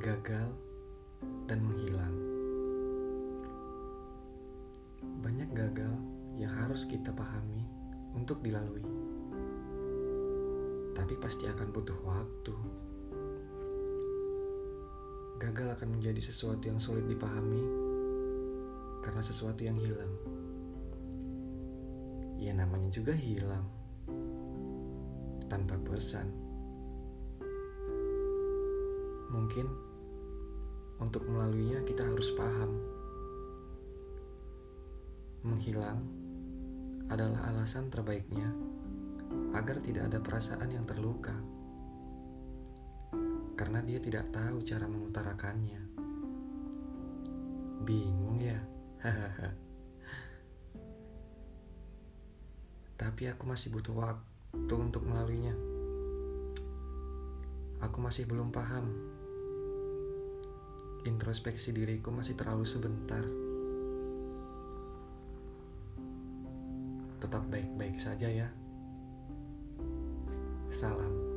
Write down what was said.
gagal, dan menghilang. Banyak gagal yang harus kita pahami untuk dilalui, tapi pasti akan butuh waktu. Gagal akan menjadi sesuatu yang sulit dipahami karena sesuatu yang hilang. Ya, namanya juga hilang tanpa pesan. Mungkin untuk melaluinya kita harus paham. Menghilang adalah alasan terbaiknya agar tidak ada perasaan yang terluka. Karena dia tidak tahu cara mengutarakannya. Bingung ya? Tapi aku masih butuh waktu untuk melaluinya. Aku masih belum paham. Introspeksi diriku masih terlalu sebentar. Tetap baik-baik saja ya. Salam.